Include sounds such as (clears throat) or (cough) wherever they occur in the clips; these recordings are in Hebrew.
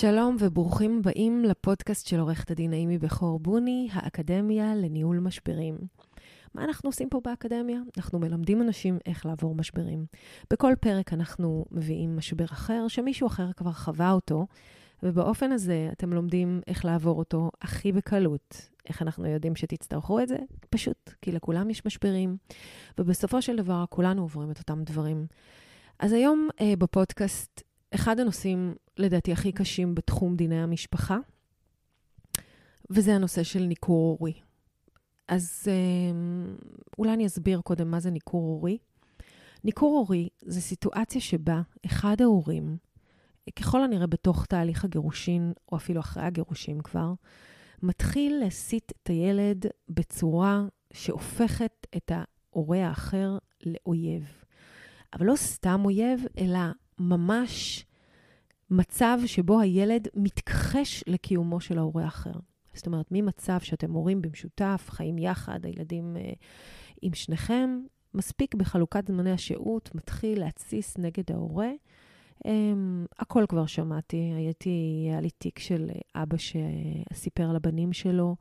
שלום וברוכים הבאים לפודקאסט של עורכת הדין נעימי בכור בוני, האקדמיה לניהול משברים. מה אנחנו עושים פה באקדמיה? אנחנו מלמדים אנשים איך לעבור משברים. בכל פרק אנחנו מביאים משבר אחר, שמישהו אחר כבר חווה אותו, ובאופן הזה אתם לומדים איך לעבור אותו הכי בקלות. איך אנחנו יודעים שתצטרכו את זה? פשוט, כי לכולם יש משברים, ובסופו של דבר כולנו עוברים את אותם דברים. אז היום אה, בפודקאסט אחד הנושאים, לדעתי, הכי קשים בתחום דיני המשפחה, וזה הנושא של ניכור הורי. אז אה, אולי אני אסביר קודם מה זה ניכור הורי. ניכור הורי זה סיטואציה שבה אחד ההורים, ככל הנראה בתוך תהליך הגירושין, או אפילו אחרי הגירושין כבר, מתחיל להסיט את הילד בצורה שהופכת את ההורה האחר לאויב. אבל לא סתם אויב, אלא ממש מצב שבו הילד מתכחש לקיומו של ההורה האחר. זאת אומרת, ממצב שאתם הורים במשותף, חיים יחד, הילדים אה, עם שניכם, מספיק בחלוקת זמני השהות, מתחיל להתסיס נגד ההורה. אה, הכל כבר שמעתי, הייתי, היה לי תיק של אבא שסיפר לבנים שלו,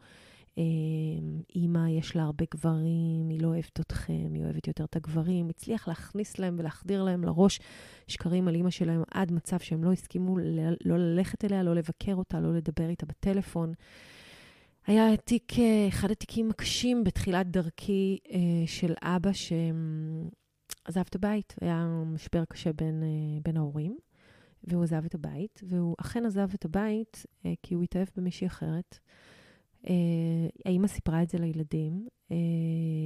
אימא, יש לה הרבה גברים, היא לא אוהבת אתכם, היא אוהבת יותר את הגברים. הצליח להכניס להם ולהחדיר להם לראש שקרים על אימא שלהם עד מצב שהם לא הסכימו לא ללכת אליה, לא לבקר אותה, לא לדבר איתה בטלפון. היה תיק, אחד התיקים הקשים בתחילת דרכי אה, של אבא שעזב את הבית. היה משבר קשה בין, אה, בין ההורים, והוא עזב את הבית, והוא אכן עזב את הבית אה, כי הוא התאהב במישהי אחרת. אה, האימא סיפרה את זה לילדים, אה,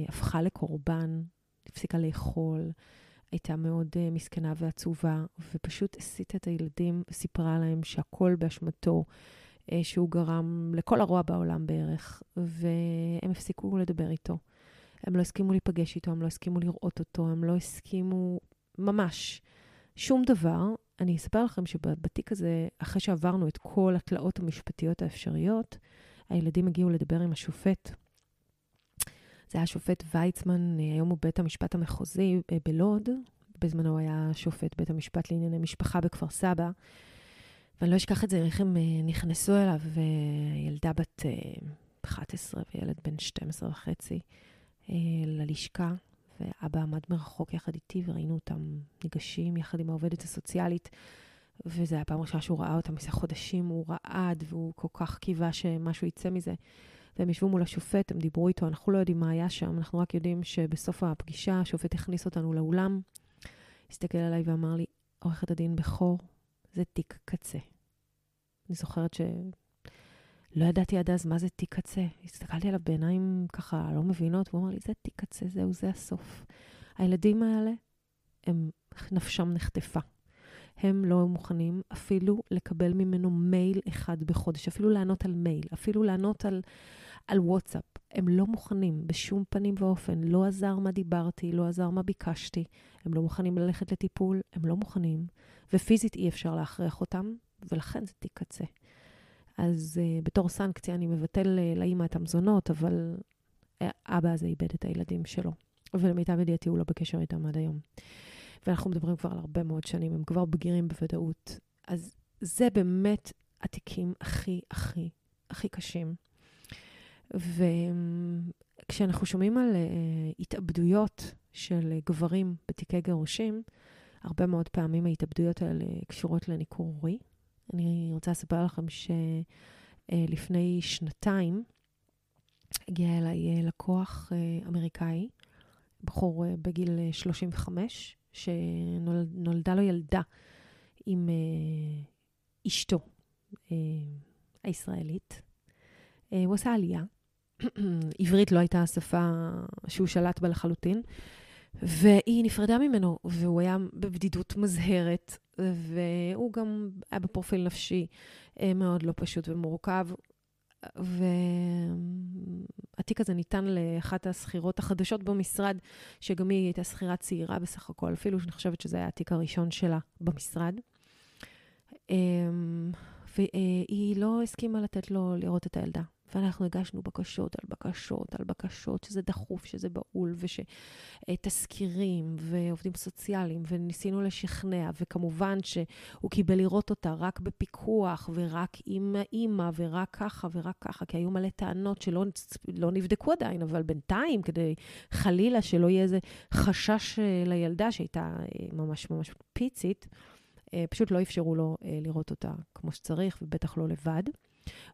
הפכה לקורבן, הפסיקה לאכול, הייתה מאוד אה, מסכנה ועצובה, ופשוט הסיטה את הילדים וסיפרה להם שהכל באשמתו, שהוא גרם לכל הרוע בעולם בערך, והם הפסיקו לדבר איתו. הם לא הסכימו להיפגש איתו, הם לא הסכימו לראות אותו, הם לא הסכימו ממש שום דבר. אני אספר לכם שבתיק הזה, אחרי שעברנו את כל התלאות המשפטיות האפשריות, הילדים הגיעו לדבר עם השופט. זה היה השופט ויצמן, היום הוא בית המשפט המחוזי אה, בלוד, בזמנו היה שופט בית המשפט לענייני משפחה בכפר סבא. ואני לא אשכח את זה, איך הם אה, נכנסו אליו, ילדה בת 11 אה, וילד בן 12 וחצי ללשכה, ואבא עמד מרחוק יחד איתי, וראינו אותם ניגשים יחד עם העובדת הסוציאלית. וזו הייתה פעם ראשונה שהוא ראה אותם מזה חודשים, הוא רעד, והוא כל כך קיווה שמשהו יצא מזה. והם ישבו מול השופט, הם דיברו איתו, אנחנו לא יודעים מה היה שם, אנחנו רק יודעים שבסוף הפגישה השופט הכניס אותנו לאולם, הסתכל עליי ואמר לי, עורכת הדין בכור, זה תיק קצה. אני זוכרת שלא ידעתי עד אז מה זה תיק קצה. הסתכלתי עליו בעיניים ככה לא מבינות, והוא אמר לי, זה תיק קצה, זהו, זה הסוף. הילדים האלה, הם, נפשם נחטפה. הם לא מוכנים אפילו לקבל ממנו מייל אחד בחודש, אפילו לענות על מייל, אפילו לענות על, על וואטסאפ. הם לא מוכנים בשום פנים ואופן. לא עזר מה דיברתי, לא עזר מה ביקשתי. הם לא מוכנים ללכת לטיפול, הם לא מוכנים. ופיזית אי אפשר להכריח אותם, ולכן זה תיק קצה. אז uh, בתור סנקציה אני מבטל uh, לאימא את המזונות, אבל uh, אבא הזה איבד את הילדים שלו. ולמיטב ידיעתי הוא לא בקשר איתם עד היום. ואנחנו מדברים כבר על הרבה מאוד שנים, הם כבר בגירים בוודאות. אז זה באמת התיקים הכי, הכי, הכי קשים. וכשאנחנו שומעים על uh, התאבדויות של גברים בתיקי גירושים, הרבה מאוד פעמים ההתאבדויות האלה קשורות לניכור הורי. אני רוצה לספר לכם שלפני uh, שנתיים הגיע אליי לקוח uh, אמריקאי, בחור uh, בגיל 35, שנולדה לו ילדה עם אה, אשתו אה, הישראלית. אה, הוא עשה עלייה. (clears throat) עברית לא הייתה השפה שהוא שלט בה לחלוטין, והיא נפרדה ממנו, והוא היה בבדידות מזהרת, והוא גם היה בפרופיל נפשי אה, מאוד לא פשוט ומורכב. והתיק הזה ניתן לאחת השכירות החדשות במשרד, שגם היא הייתה שכירה צעירה בסך הכל, אפילו שאני חושבת שזה היה התיק הראשון שלה במשרד. אמ, והיא לא הסכימה לתת לו לראות את הילדה. ואנחנו הגשנו בקשות על בקשות על בקשות, שזה דחוף, שזה בהול, ושתזכירים ועובדים סוציאליים, וניסינו לשכנע, וכמובן שהוא קיבל לראות אותה רק בפיקוח, ורק עם האימא, ורק ככה ורק ככה, כי היו מלא טענות שלא לא נבדקו עדיין, אבל בינתיים, כדי חלילה שלא יהיה איזה חשש אה, לילדה שהייתה אה, ממש ממש פיצית, אה, פשוט לא אפשרו לו לראות אותה כמו שצריך, ובטח לא לבד.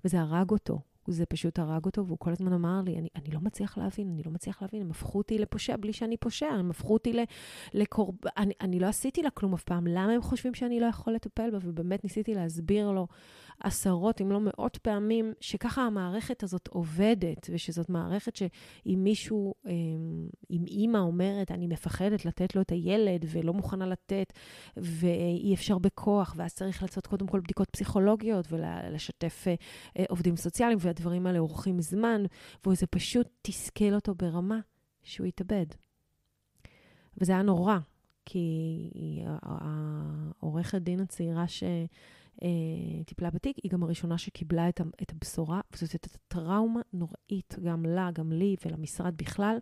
וזה הרג אותו. זה פשוט הרג אותו, והוא כל הזמן אמר לי, אני, אני לא מצליח להבין, אני לא מצליח להבין, הם הפכו אותי לפושע בלי שאני פושע, הם הפכו אותי לקורב... אני, אני לא עשיתי לה כלום אף פעם, למה הם חושבים שאני לא יכול לטפל בה? ובאמת ניסיתי להסביר לו עשרות, אם לא מאות פעמים, שככה המערכת הזאת עובדת, ושזאת מערכת שאם מישהו, אמ, אם אימא אומרת, אני מפחדת לתת לו את הילד ולא מוכנה לתת, ואי אפשר בכוח, ואז צריך לעשות קודם כל בדיקות פסיכולוגיות ולשתף אה, עובדים סוציאליים, והדברים האלה אורכים זמן, וזה פשוט תסכל אותו ברמה שהוא יתאבד. וזה היה נורא, כי העורכת דין הצעירה ש... אה, טיפלה בתיק, היא גם הראשונה שקיבלה את, את הבשורה, וזאת הייתה טראומה נוראית, גם לה, גם לי ולמשרד בכלל.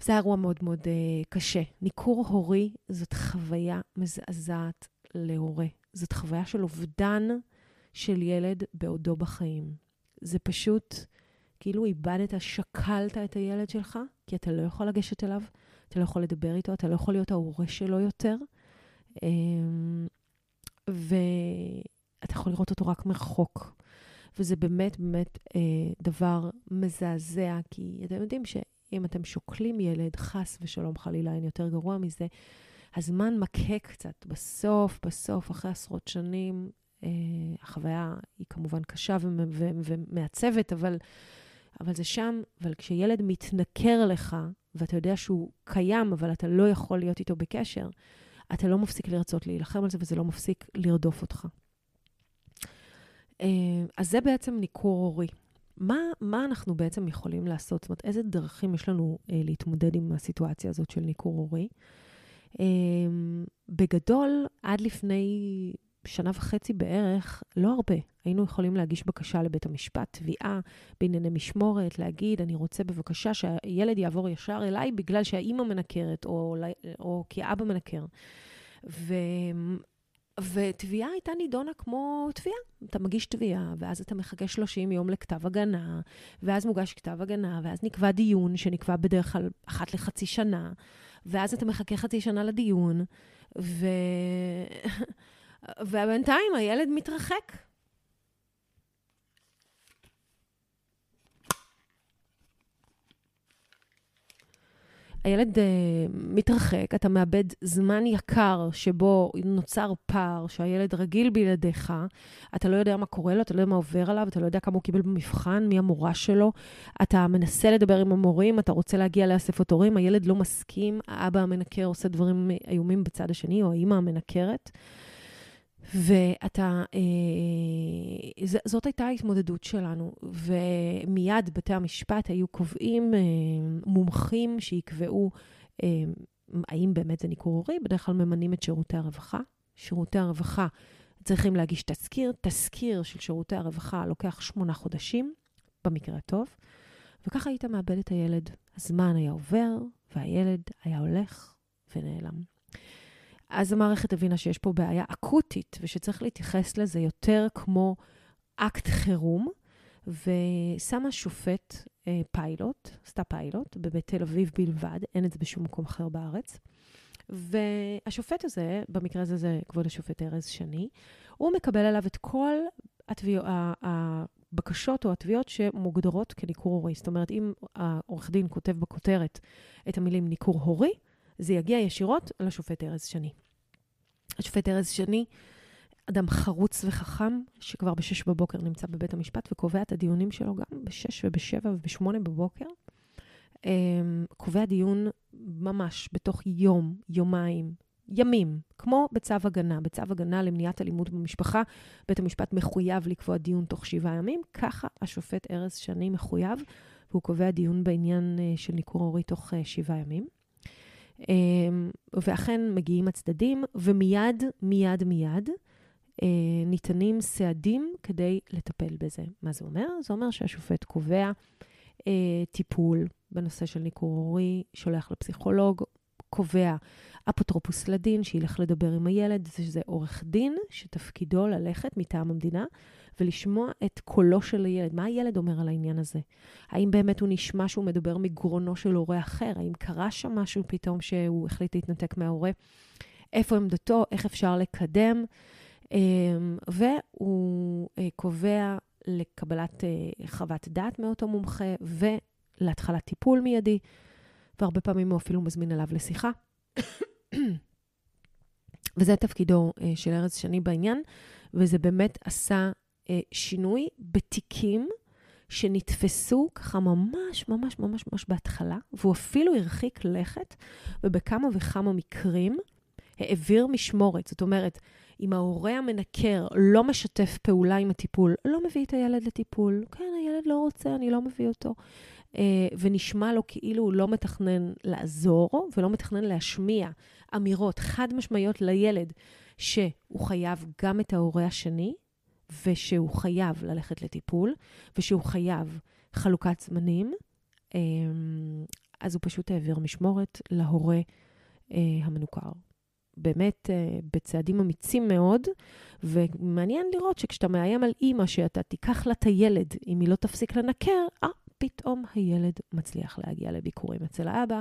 זה היה אירוע מאוד מאוד אה, קשה. ניכור הורי זאת חוויה מזעזעת להורה. זאת חוויה של אובדן של ילד בעודו בחיים. זה פשוט כאילו איבדת, שקלת את הילד שלך, כי אתה לא יכול לגשת אליו, אתה לא יכול לדבר איתו, אתה לא יכול להיות ההורה שלו יותר. אה, ואתה יכול לראות אותו רק מרחוק. וזה באמת באמת אה, דבר מזעזע, כי אתם יודעים שאם אתם שוקלים ילד, חס ושלום חלילה, אין יותר גרוע מזה, הזמן מכה קצת. בסוף, בסוף, אחרי עשרות שנים, אה, החוויה היא כמובן קשה ומעצבת, אבל, אבל זה שם. אבל כשילד מתנכר לך, ואתה יודע שהוא קיים, אבל אתה לא יכול להיות איתו בקשר, אתה לא מפסיק לרצות להילחם על זה, וזה לא מפסיק לרדוף אותך. אה, אז זה בעצם ניכור הורי. מה, מה אנחנו בעצם יכולים לעשות? זאת אומרת, איזה דרכים יש לנו אה, להתמודד עם הסיטואציה הזאת של ניכור הורי? אה, בגדול, עד לפני שנה וחצי בערך, לא הרבה, היינו יכולים להגיש בקשה לבית המשפט, תביעה בענייני משמורת, להגיד, אני רוצה בבקשה שהילד יעבור ישר אליי בגלל שהאימא מנקרת, או, או כי האבא מנקר. ו... ותביעה הייתה נידונה כמו תביעה. אתה מגיש תביעה, ואז אתה מחכה 30 יום לכתב הגנה, ואז מוגש כתב הגנה, ואז נקבע דיון, שנקבע בדרך כלל אחת לחצי שנה, ואז אתה מחכה חצי שנה לדיון, ו... (laughs) ובינתיים הילד מתרחק. הילד uh, מתרחק, אתה מאבד זמן יקר שבו נוצר פער, שהילד רגיל בלעדיך, אתה לא יודע מה קורה לו, אתה לא יודע מה עובר עליו, אתה לא יודע כמה הוא קיבל במבחן, מי המורה שלו, אתה מנסה לדבר עם המורים, אתה רוצה להגיע לאספות הורים, הילד לא מסכים, האבא המנקר עושה דברים איומים בצד השני, או האימא המנקרת. ואתה, אה, ז, זאת הייתה ההתמודדות שלנו, ומיד בתי המשפט היו קובעים אה, מומחים שיקבעו אה, האם באמת זה ניכור הורי, בדרך כלל ממנים את שירותי הרווחה. שירותי הרווחה צריכים להגיש תזכיר, תזכיר של שירותי הרווחה לוקח שמונה חודשים, במקרה הטוב, וככה היית מאבד את הילד. הזמן היה עובר, והילד היה הולך ונעלם. אז המערכת הבינה שיש פה בעיה אקוטית, ושצריך להתייחס לזה יותר כמו אקט חירום, ושמה שופט אה, פיילוט, עשתה פיילוט, בבית תל אביב בלבד, אין את זה בשום מקום אחר בארץ. והשופט הזה, במקרה הזה זה כבוד השופט ארז שני, הוא מקבל עליו את כל התביע, הבקשות או התביעות שמוגדרות כניכור הורי. זאת אומרת, אם העורך דין כותב בכותרת את המילים ניכור הורי, זה יגיע ישירות לשופט ארז שני. השופט ארז שני, אדם חרוץ וחכם, שכבר ב-6 בבוקר נמצא בבית המשפט וקובע את הדיונים שלו גם ב-6 וב-7 וב-8 בבוקר. קובע דיון ממש בתוך יום, יומיים, ימים, כמו בצו הגנה. בצו הגנה למניעת אלימות במשפחה, בית המשפט מחויב לקבוע דיון תוך שבעה ימים, ככה השופט ארז שני מחויב, והוא קובע דיון בעניין uh, של ניכור הורי תוך uh, שבעה ימים. Um, ואכן מגיעים הצדדים, ומיד, מיד, מיד, uh, ניתנים סעדים כדי לטפל בזה. מה זה אומר? זה אומר שהשופט קובע uh, טיפול בנושא של ניכור הורי, שולח לפסיכולוג, קובע אפוטרופוס לדין, שילך לדבר עם הילד, שזה עורך דין שתפקידו ללכת מטעם המדינה ולשמוע את קולו של הילד. מה הילד אומר על העניין הזה? האם באמת הוא נשמע שהוא מדבר מגרונו של הורה אחר? האם קרה שם משהו פתאום שהוא החליט להתנתק מההורה? איפה עמדתו? איך אפשר לקדם? אמ, והוא אה, קובע לקבלת אה, חוות דעת מאותו מומחה ולהתחלת טיפול מיידי, והרבה פעמים הוא אפילו מזמין אליו לשיחה. (clears throat) וזה תפקידו uh, של ארז שני בעניין, וזה באמת עשה uh, שינוי בתיקים שנתפסו ככה ממש ממש ממש ממש בהתחלה, והוא אפילו הרחיק לכת, ובכמה וכמה מקרים העביר משמורת. זאת אומרת, אם ההורה המנקר לא משתף פעולה עם הטיפול, לא מביא את הילד לטיפול, כן, הילד לא רוצה, אני לא מביא אותו. אה, ונשמע לו כאילו הוא לא מתכנן לעזור ולא מתכנן להשמיע אמירות חד משמעיות לילד שהוא חייב גם את ההורה השני, ושהוא חייב ללכת לטיפול, ושהוא חייב חלוקת זמנים, אה, אז הוא פשוט העביר משמורת להורה אה, המנוכר. באמת בצעדים אמיצים מאוד, ומעניין לראות שכשאתה מאיים על אימא שאתה תיקח לה את הילד אם היא לא תפסיק לנקר, אה, פתאום הילד מצליח להגיע לביקורים אצל האבא.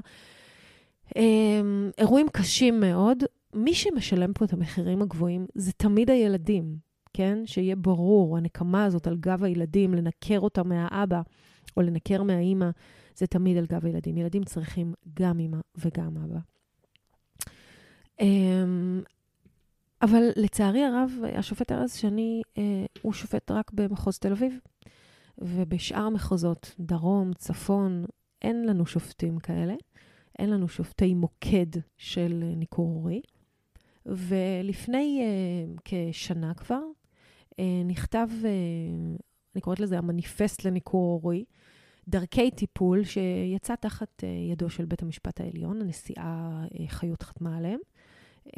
אמ, אירועים קשים מאוד. מי שמשלם פה את המחירים הגבוהים זה תמיד הילדים, כן? שיהיה ברור, הנקמה הזאת על גב הילדים, לנקר אותה מהאבא או לנקר מהאימא, זה תמיד על גב הילדים. ילדים צריכים גם אימא וגם אבא. אמ, אבל לצערי הרב, השופט ארז שני אה, הוא שופט רק במחוז תל אביב. ובשאר המחוזות, דרום, צפון, אין לנו שופטים כאלה. אין לנו שופטי מוקד של ניכור הורי. ולפני uh, כשנה כבר, uh, נכתב, uh, אני קוראת לזה המניפסט לניכור הורי, דרכי טיפול שיצא תחת uh, ידו של בית המשפט העליון, הנשיאה uh, חיות חתמה עליהם, uh,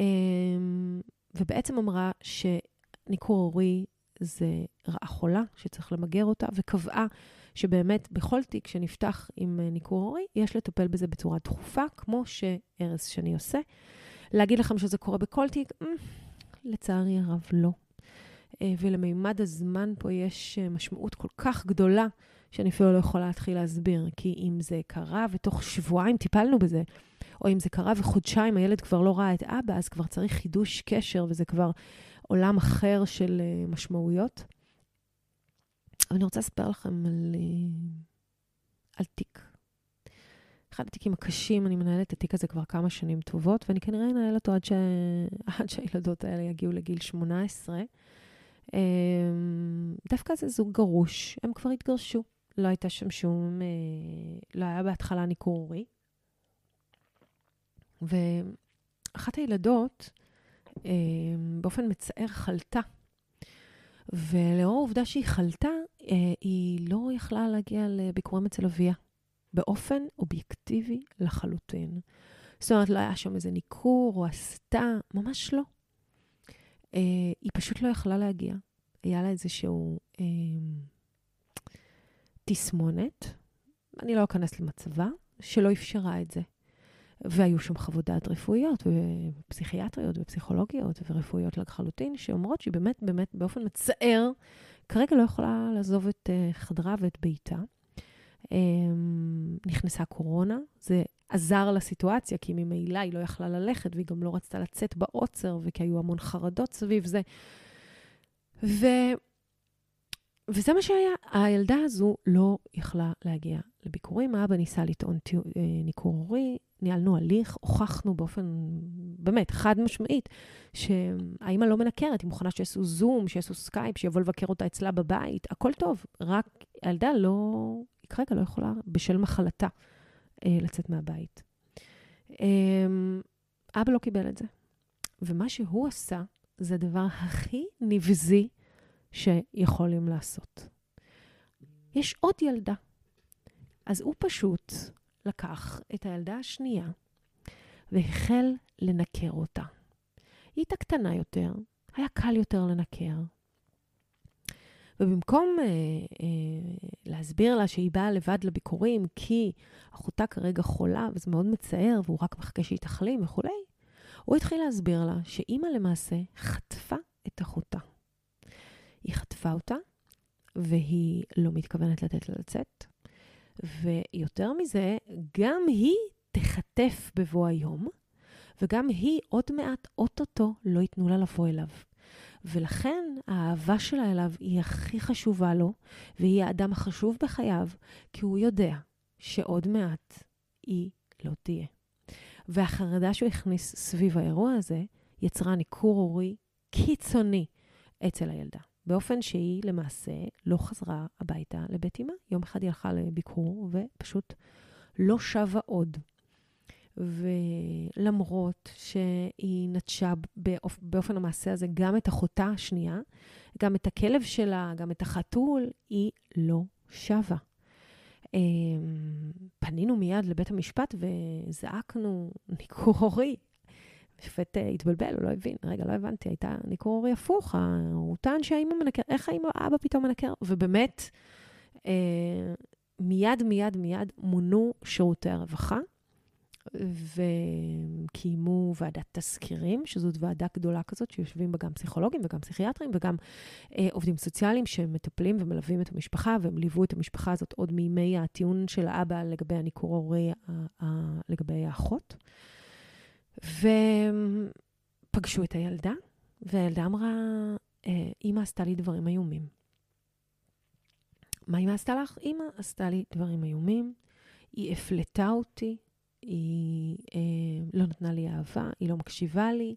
ובעצם אמרה שניכור הורי זה רעה חולה שצריך למגר אותה, וקבעה שבאמת בכל תיק שנפתח עם אה, ניכור הורי, יש לטפל בזה בצורה דחופה, כמו שארז שני עושה. להגיד לכם שזה קורה בכל תיק? אה, לצערי הרב, לא. אה, ולמימד הזמן פה יש משמעות כל כך גדולה, שאני אפילו לא יכולה להתחיל להסביר. כי אם זה קרה ותוך שבועיים טיפלנו בזה, או אם זה קרה וחודשיים הילד כבר לא ראה את אבא, אז כבר צריך חידוש קשר, וזה כבר עולם אחר של משמעויות. אבל אני רוצה לספר לכם על, uh, על תיק. אחד התיקים הקשים, אני מנהלת את התיק הזה כבר כמה שנים טובות, ואני כנראה אנהל אותו עד, ש... (laughs) עד שהילדות האלה יגיעו לגיל 18. Um, אמ, דווקא זה זוג גרוש, הם כבר התגרשו. לא הייתה שם שום, uh, לא היה בהתחלה ניכור הורי. ואחת הילדות, באופן מצער חלתה. ולאור העובדה שהיא חלתה, אה, היא לא יכלה להגיע לביקורים אצל אביה, באופן אובייקטיבי לחלוטין. זאת אומרת, לא היה שם איזה ניכור או הסתה, ממש לא. אה, היא פשוט לא יכלה להגיע. היה לה איזשהו אה, תסמונת, אני לא אכנס למצבה, שלא אפשרה את זה. והיו שם חוות דעת רפואיות, ופסיכיאטריות, ופסיכולוגיות, ורפואיות לחלוטין, שאומרות שהיא באמת, באמת, באופן מצער, כרגע לא יכולה לעזוב את uh, חדרה ואת ביתה. Um, נכנסה קורונה, זה עזר לסיטואציה, כי ממילא היא לא יכלה ללכת, והיא גם לא רצתה לצאת בעוצר, וכי היו המון חרדות סביב זה. ו... וזה מה שהיה. הילדה הזו לא יכלה להגיע לביקורים. האבא ניסה לטעון אה, ניכור הורי, ניהלנו הליך, הוכחנו באופן, באמת, חד משמעית, שהאימא לא מנכרת, היא מוכנה שיעשו זום, שיעשו סקייפ, שיבוא לבקר אותה אצלה בבית, הכל טוב, רק הילדה לא, היא כרגע לא יכולה, בשל מחלתה, אה, לצאת מהבית. אה, אבא לא קיבל את זה. ומה שהוא עשה, זה הדבר הכי נבזי שיכולים לעשות. יש עוד ילדה. אז הוא פשוט לקח את הילדה השנייה והחל לנקר אותה. היא הייתה קטנה יותר, היה קל יותר לנקר. ובמקום אה, אה, להסביר לה שהיא באה לבד לביקורים כי אחותה כרגע חולה וזה מאוד מצער והוא רק מחכה שהיא תחלים וכולי, הוא התחיל להסביר לה שאימא למעשה חטפה את אחותה. היא חטפה אותה, והיא לא מתכוונת לתת לה לצאת. ויותר מזה, גם היא תחטף בבוא היום, וגם היא עוד מעט, אוטוטו, לא ייתנו לה לבוא אליו. ולכן האהבה שלה אליו היא הכי חשובה לו, והיא האדם החשוב בחייו, כי הוא יודע שעוד מעט היא לא תהיה. והחרדה שהוא הכניס סביב האירוע הזה יצרה ניכור הורי קיצוני אצל הילדה. באופן שהיא למעשה לא חזרה הביתה לבית אמה. יום אחד היא הלכה לביקור ופשוט לא שבה עוד. ולמרות שהיא נטשה באופ... באופן המעשה הזה גם את אחותה השנייה, גם את הכלב שלה, גם את החתול, היא לא שבה. אמ, פנינו מיד לבית המשפט וזעקנו, ניכור הורי. השופט אה, התבלבל, הוא לא הבין. רגע, לא הבנתי, הייתה ניכור הורי הפוך. הוא טען שהאימא מנקר, איך האימא, אבא פתאום מנקר? ובאמת, אה, מיד, מיד, מיד מונו שירותי הרווחה. וקיימו ועדת תזכירים, שזאת ועדה גדולה כזאת, שיושבים בה גם פסיכולוגים וגם פסיכיאטרים וגם אה, עובדים סוציאליים שמטפלים ומלווים את המשפחה, והם ליוו את המשפחה הזאת עוד מימי הטיעון של האבא לגבי הניכור ההורי, לגבי האחות. ופגשו את הילדה, והילדה אמרה, אה, אימא עשתה לי דברים איומים. מה אימא עשתה לך? אימא עשתה לי דברים איומים, היא הפלטה אותי, היא אה, לא נתנה לי אהבה, היא לא מקשיבה לי,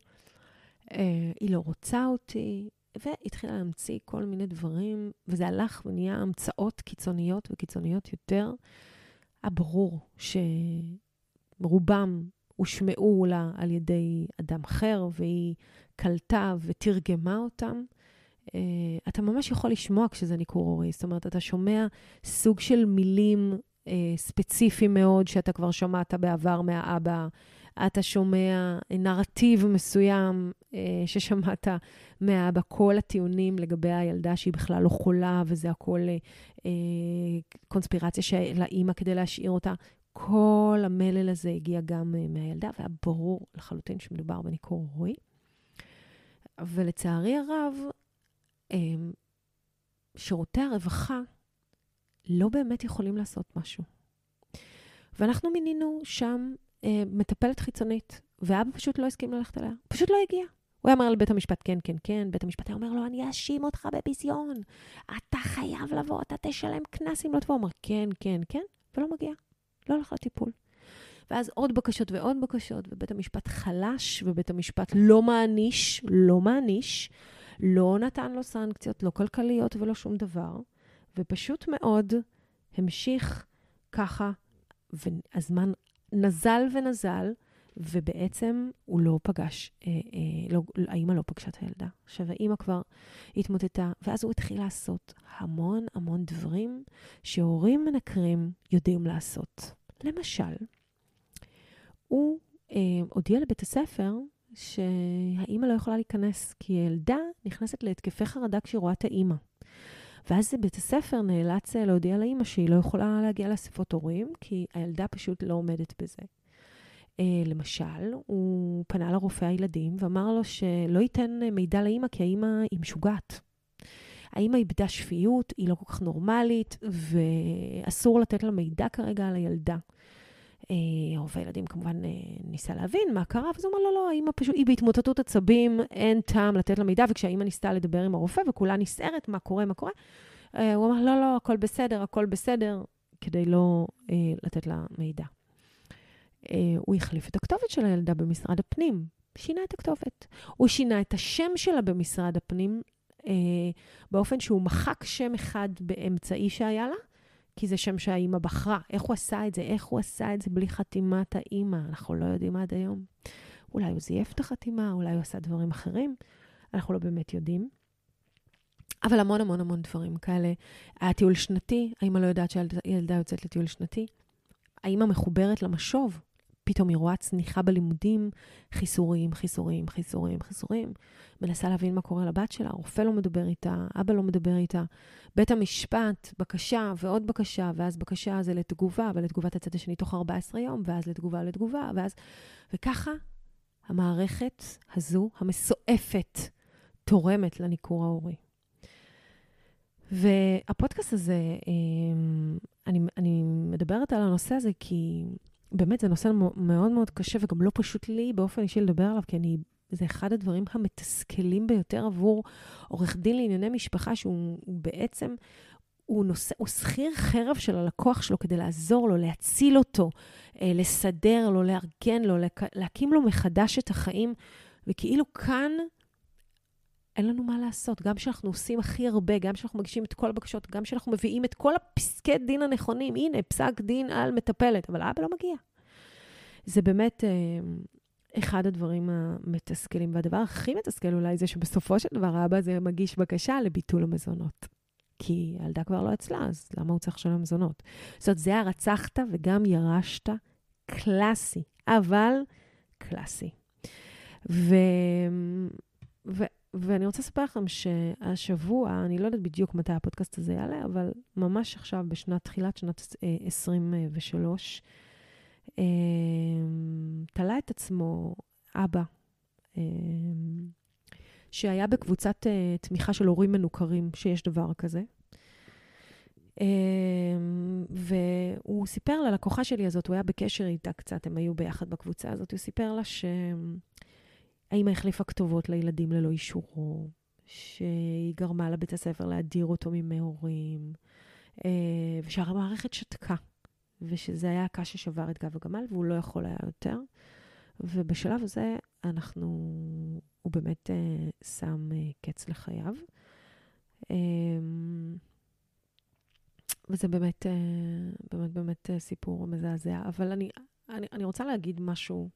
אה, היא לא רוצה אותי, והתחילה להמציא כל מיני דברים, וזה הלך ונהיה המצאות קיצוניות וקיצוניות יותר. הברור שרובם הושמעו לה על ידי אדם אחר, והיא קלטה ותרגמה אותם. Uh, אתה ממש יכול לשמוע כשזה ניכור הורי. זאת אומרת, אתה שומע סוג של מילים אה, ספציפי מאוד שאתה כבר שמעת בעבר מהאבא, אתה שומע נרטיב מסוים אה, ששמעת מהאבא, כל הטיעונים לגבי הילדה שהיא בכלל לא חולה, וזה הכל אה, קונספירציה של האימא כדי להשאיר אותה. כל המלל הזה הגיע גם אה, מהילדה, והיה ברור לחלוטין שמדובר בניכור הורי. ולצערי הרב, אה, שירותי הרווחה לא באמת יכולים לעשות משהו. ואנחנו מינינו שם אה, מטפלת חיצונית, ואבא פשוט לא הסכים ללכת אליה, פשוט לא הגיע. הוא היה אומר לבית המשפט, כן, כן, כן, בית המשפט היה אומר לו, אני אאשים אותך בביזיון, אתה חייב לבוא, אתה תשלם קנס אם לא תבוא. הוא אמר, כן, כן, כן, ולא מגיע, לא הולך לטיפול. ואז עוד בקשות ועוד בקשות, ובית המשפט חלש, ובית המשפט לא מעניש, לא מעניש, לא נתן לו סנקציות, לא כלכליות ולא שום דבר. ופשוט מאוד המשיך ככה, והזמן נזל ונזל, ובעצם הוא לא פגש, אה, אה, לא, האימא לא פגשה את הילדה. עכשיו, האימא כבר התמוטטה, ואז הוא התחיל לעשות המון המון דברים שהורים מנקרים יודעים לעשות. למשל, הוא אה, הודיע לבית הספר שהאימא לא יכולה להיכנס, כי הילדה נכנסת להתקפי חרדה כשהיא רואה את האימא. ואז בית הספר נאלץ אה, להודיע לאימא שהיא לא יכולה להגיע לאספות הורים, כי הילדה פשוט לא עומדת בזה. Uh, למשל, הוא פנה לרופא הילדים ואמר לו שלא ייתן אה, מידע לאימא, כי האימא היא משוגעת. האימא איבדה שפיות, היא לא כל כך נורמלית, ואסור לתת לה מידע כרגע על הילדה. רופא הילדים כמובן ניסה להבין מה קרה, ואז הוא אמר, לא, לא, האמא פשוט, היא בהתמוטטות עצבים, אין טעם לתת לה מידע, וכשהאמא ניסתה לדבר עם הרופא וכולה נסערת, מה קורה, מה קורה, אה, הוא אמר, לא, לא, הכל בסדר, הכל בסדר, כדי לא אה, לתת לה מידע. אה, הוא החליף את הכתובת של הילדה במשרד הפנים, שינה את הכתובת. הוא שינה את השם שלה במשרד הפנים אה, באופן שהוא מחק שם אחד באמצעי שהיה לה, כי זה שם שהאימא בחרה. איך הוא עשה את זה? איך הוא עשה את זה בלי חתימת האימא? אנחנו לא יודעים עד היום. אולי הוא זייף את החתימה, אולי הוא עשה דברים אחרים. אנחנו לא באמת יודעים. אבל המון המון המון דברים כאלה. היה טיול שנתי, האמא לא יודעת שהילדה יוצאת לטיול שנתי. האמא מחוברת למשוב, פתאום היא רואה צניחה בלימודים, חיסורים, חיסורים, חיסורים, חיסורים. מנסה להבין מה קורה לבת שלה, הרופא לא מדבר איתה, אבא לא מדבר איתה. בית המשפט, בקשה ועוד בקשה, ואז בקשה זה לתגובה, ולתגובת הצד השני תוך 14 יום, ואז לתגובה לתגובה, ואז... וככה המערכת הזו, המסועפת, תורמת לניכור ההורי. והפודקאסט הזה, אמ, אני, אני מדברת על הנושא הזה כי באמת זה נושא מאוד מאוד קשה וגם לא פשוט לי באופן אישי לדבר עליו, כי אני, זה אחד הדברים המתסכלים ביותר עבור עורך דין לענייני משפחה, שהוא בעצם, הוא, נושא, הוא שכיר חרב של הלקוח שלו כדי לעזור לו, להציל אותו, אה, לסדר לו, לארגן לו, להקים לו מחדש את החיים. וכאילו כאן אין לנו מה לעשות. גם כשאנחנו עושים הכי הרבה, גם כשאנחנו מגישים את כל הבקשות, גם כשאנחנו מביאים את כל הפסקי דין הנכונים, הנה, פסק דין על מטפלת, אבל האבא לא מגיע. זה באמת אה, אחד הדברים המתסכלים. והדבר הכי מתסכל אולי זה שבסופו של דבר האבא הזה מגיש בקשה לביטול המזונות. כי הילדה כבר לא אצלה, אז למה הוא צריך לשלם מזונות? זאת אומרת, זה הרצחת וגם ירשת קלאסי, אבל קלאסי. ו... ו... ואני רוצה לספר לכם שהשבוע, אני לא יודעת בדיוק מתי הפודקאסט הזה יעלה, אבל ממש עכשיו, בשנת, תחילת שנת 23, אה, תלה את עצמו אבא, אה, שהיה בקבוצת אה, תמיכה של הורים מנוכרים, שיש דבר כזה. והוא סיפר ללקוחה שלי הזאת, הוא היה בקשר איתה קצת, הם היו ביחד בקבוצה הזאת, הוא סיפר לה ש... האמא החליפה כתובות לילדים ללא אישורו, שהיא גרמה לבית הספר להדיר אותו ממהורים, אה, ושהמערכת שתקה, ושזה היה הקש ששבר את גב הגמל, והוא לא יכול היה יותר. ובשלב הזה אנחנו, הוא באמת אה, שם אה, קץ לחייו. וזה באמת, באמת, באמת סיפור מזעזע. אבל אני, אני, אני רוצה להגיד משהו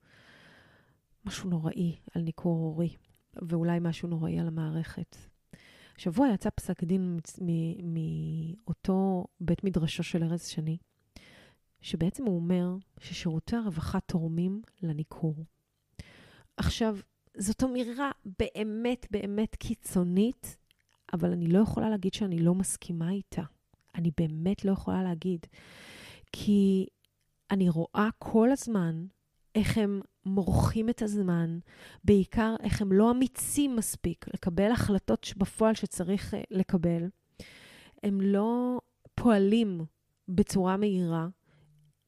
משהו נוראי על ניכור הורי, ואולי משהו נוראי על המערכת. השבוע יצא פסק דין מאותו בית מדרשו של ארז שני, שבעצם הוא אומר ששירותי הרווחה תורמים לניכור. עכשיו, זאת אמירה באמת באמת קיצונית, אבל אני לא יכולה להגיד שאני לא מסכימה איתה. אני באמת לא יכולה להגיד. כי אני רואה כל הזמן איך הם מורחים את הזמן, בעיקר איך הם לא אמיצים מספיק לקבל החלטות בפועל שצריך אה, לקבל. הם לא פועלים בצורה מהירה,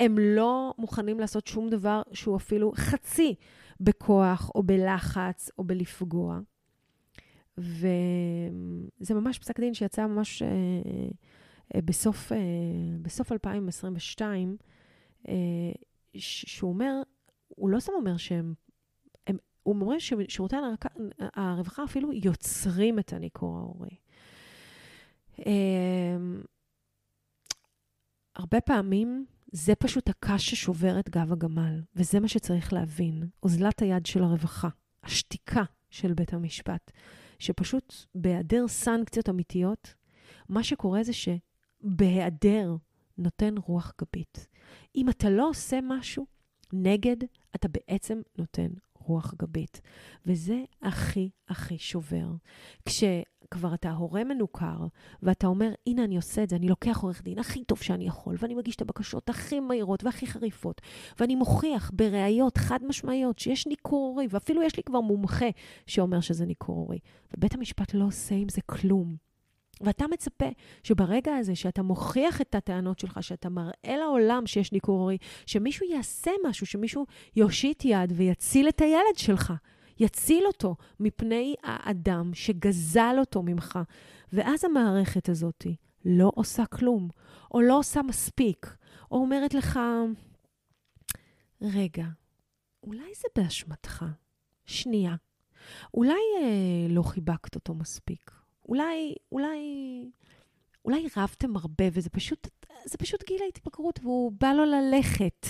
הם לא מוכנים לעשות שום דבר שהוא אפילו חצי בכוח או בלחץ או בלפגוע. וזה ממש פסק דין שיצא ממש אה, אה, בסוף, אה, בסוף 2022, אה, שהוא אומר, הוא לא סתם אומר שהם... הם, הוא אומר ששירותי הרווחה אפילו יוצרים את הניכור ההורי. אמ, הרבה פעמים זה פשוט הקש ששובר את גב הגמל, וזה מה שצריך להבין. אוזלת היד של הרווחה, השתיקה של בית המשפט, שפשוט בהיעדר סנקציות אמיתיות, מה שקורה זה שבהיעדר נותן רוח גבית. אם אתה לא עושה משהו, נגד, אתה בעצם נותן רוח גבית. וזה הכי הכי שובר. כשכבר אתה הורה מנוכר, ואתה אומר, הנה אני עושה את זה, אני לוקח עורך דין הכי טוב שאני יכול, ואני מגיש את הבקשות הכי מהירות והכי חריפות, ואני מוכיח בראיות חד משמעיות שיש ניכור הורי, ואפילו יש לי כבר מומחה שאומר שזה ניכור הורי. ובית המשפט לא עושה עם זה כלום. ואתה מצפה שברגע הזה שאתה מוכיח את הטענות שלך, שאתה מראה לעולם שיש ניכור הורי, שמישהו יעשה משהו, שמישהו יושיט יד ויציל את הילד שלך. יציל אותו מפני האדם שגזל אותו ממך. ואז המערכת הזאת לא עושה כלום, או לא עושה מספיק, או אומרת לך, רגע, אולי זה באשמתך. שנייה. אולי אה, לא חיבקת אותו מספיק. אולי, אולי, אולי רבתם הרבה וזה פשוט, זה פשוט גיל ההתבגרות, והוא בא לו ללכת.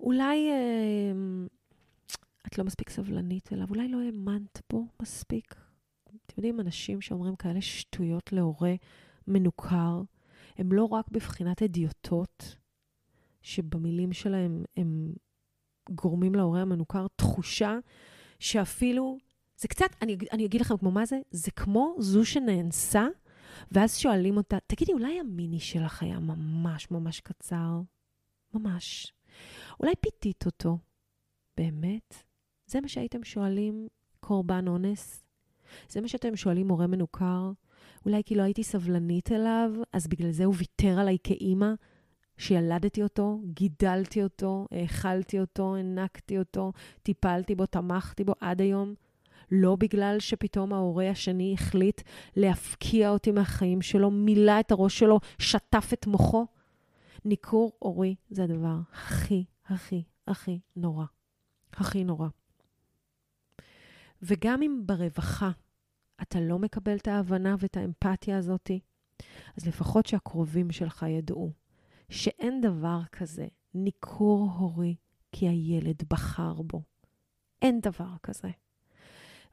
אולי אה, את לא מספיק סבלנית אליו, אולי לא האמנת בו מספיק. אתם יודעים, אנשים שאומרים כאלה שטויות להורה מנוכר, הם לא רק בבחינת אדיוטות, שבמילים שלהם הם גורמים להורה המנוכר תחושה שאפילו, זה קצת, אני, אני אגיד לכם כמו מה זה, זה כמו זו שנאנסה, ואז שואלים אותה, תגידי, אולי המיני שלך היה ממש ממש קצר? ממש. אולי פיתית אותו? באמת? זה מה שהייתם שואלים קורבן אונס? זה מה שאתם שואלים מורה מנוכר? אולי כי לא הייתי סבלנית אליו, אז בגלל זה הוא ויתר עליי כאימא, שילדתי אותו, גידלתי אותו, האכלתי אותו, הענקתי אותו, טיפלתי בו, תמכתי בו עד היום. לא בגלל שפתאום ההורה השני החליט להפקיע אותי מהחיים שלו, מילא את הראש שלו, שטף את מוחו. ניכור הורי זה הדבר הכי, הכי, הכי נורא. הכי נורא. וגם אם ברווחה אתה לא מקבל את ההבנה ואת האמפתיה הזאת, אז לפחות שהקרובים שלך ידעו שאין דבר כזה ניכור הורי כי הילד בחר בו. אין דבר כזה.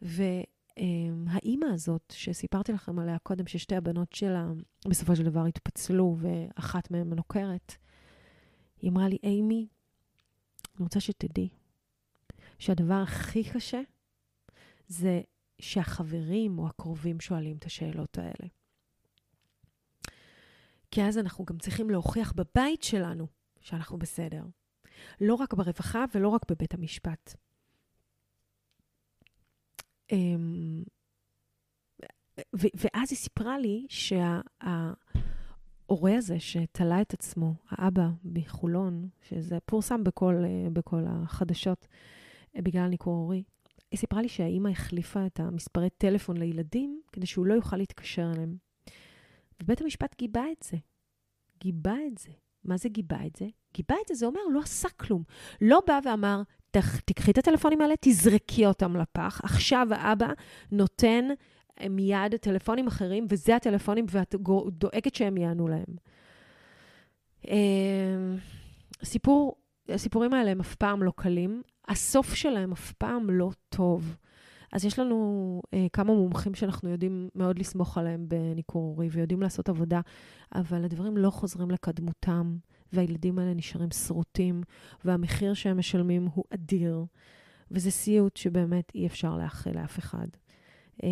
והאימא הזאת, שסיפרתי לכם עליה קודם, ששתי הבנות שלה בסופו של דבר התפצלו ואחת מהן מנוכרת, היא אמרה לי, אימי, אני רוצה שתדעי שהדבר הכי קשה זה שהחברים או הקרובים שואלים את השאלות האלה. כי אז אנחנו גם צריכים להוכיח בבית שלנו שאנחנו בסדר. לא רק ברווחה ולא רק בבית המשפט. אמ, ואז היא סיפרה לי שההורה הזה שתלה את עצמו, האבא מחולון, שזה פורסם בכל, בכל החדשות בגלל ניכור הורי, היא סיפרה לי שהאימא החליפה את המספרי טלפון לילדים כדי שהוא לא יוכל להתקשר אליהם. ובית המשפט גיבה את זה. גיבה את זה. מה זה גיבה את זה? גיבה את זה, זה אומר, לא עשה כלום. לא בא ואמר, תקחי את הטלפונים האלה, תזרקי אותם לפח. עכשיו האבא נותן אה, מיד טלפונים אחרים, וזה הטלפונים, ואת דואגת שהם יענו להם. אמ, סיפור, הסיפורים האלה הם אף פעם לא קלים. הסוף שלהם אף פעם לא טוב. אז יש לנו אה, כמה מומחים שאנחנו יודעים מאוד לסמוך עליהם בניכור הורי ויודעים לעשות עבודה, אבל הדברים לא חוזרים לקדמותם, והילדים האלה נשארים שרוטים, והמחיר שהם משלמים הוא אדיר, וזה סיוט שבאמת אי אפשר לאחל לאף אחד. אה,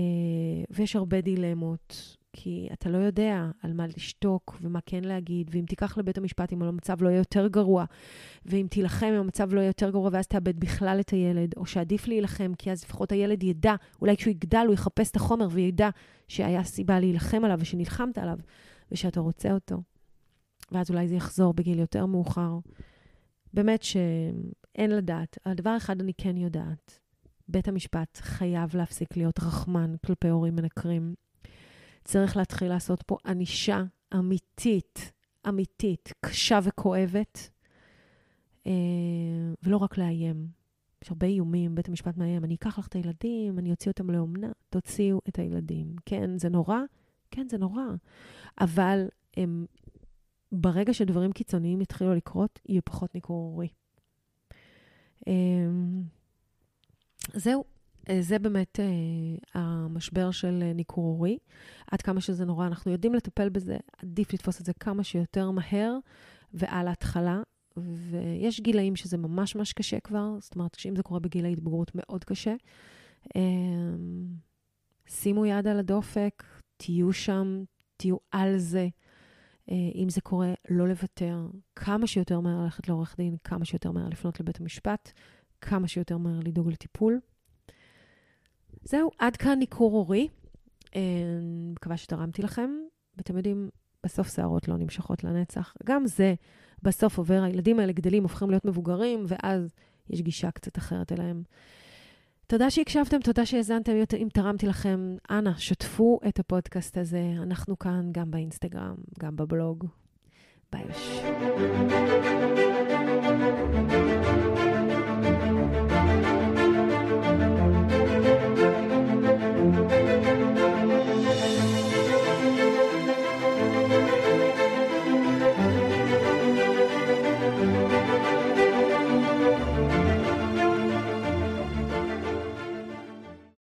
ויש הרבה דילמות, כי אתה לא יודע על מה לשתוק ומה כן להגיד, ואם תיקח לבית המשפט אם המצב לא יהיה יותר גרוע, ואם תילחם אם המצב לא יהיה יותר גרוע ואז תאבד בכלל את הילד, או שעדיף להילחם, כי אז לפחות הילד ידע, אולי כשהוא יגדל הוא יחפש את החומר וידע שהיה סיבה להילחם עליו ושנלחמת עליו, ושאתה רוצה אותו. ואז אולי זה יחזור בגיל יותר מאוחר. באמת שאין לדעת. על דבר אחד אני כן יודעת. בית המשפט חייב להפסיק להיות רחמן כלפי הורים מנקרים. צריך להתחיל לעשות פה ענישה אמיתית, אמיתית, קשה וכואבת, אה, ולא רק לאיים. יש הרבה איומים, בית המשפט מאיים, אני אקח לך את הילדים, אני אוציא אותם לאומנה, תוציאו את הילדים. כן, זה נורא? כן, זה נורא. אבל הם, ברגע שדברים קיצוניים יתחילו לקרות, יהיה פחות ניכור הורי. אה, זהו, אה, זה באמת uh, המשבר של uh, ניכור הורי. עד כמה שזה נורא, אנחנו יודעים לטפל בזה, עדיף לתפוס את זה כמה שיותר מהר ועל ההתחלה. ויש גילאים שזה ממש ממש קשה כבר, זאת אומרת, שאם זה קורה בגיל ההתבגרות, מאוד קשה. Um, שימו יד על הדופק, תהיו שם, תהיו על זה. Uh, אם זה קורה, לא לוותר. כמה שיותר מהר ללכת לעורך דין, כמה שיותר מהר לפנות לבית המשפט, כמה שיותר מהר לדאוג לטיפול. זהו, עד כאן ניכור הורי. אה, מקווה שתרמתי לכם, ואתם יודעים, בסוף שערות לא נמשכות לנצח. גם זה בסוף עובר, הילדים האלה גדלים, הופכים להיות מבוגרים, ואז יש גישה קצת אחרת אליהם. תודה שהקשבתם, תודה שהאזנתם. אם תרמתי לכם, אנא, שתפו את הפודקאסט הזה. אנחנו כאן גם באינסטגרם, גם בבלוג. ביי.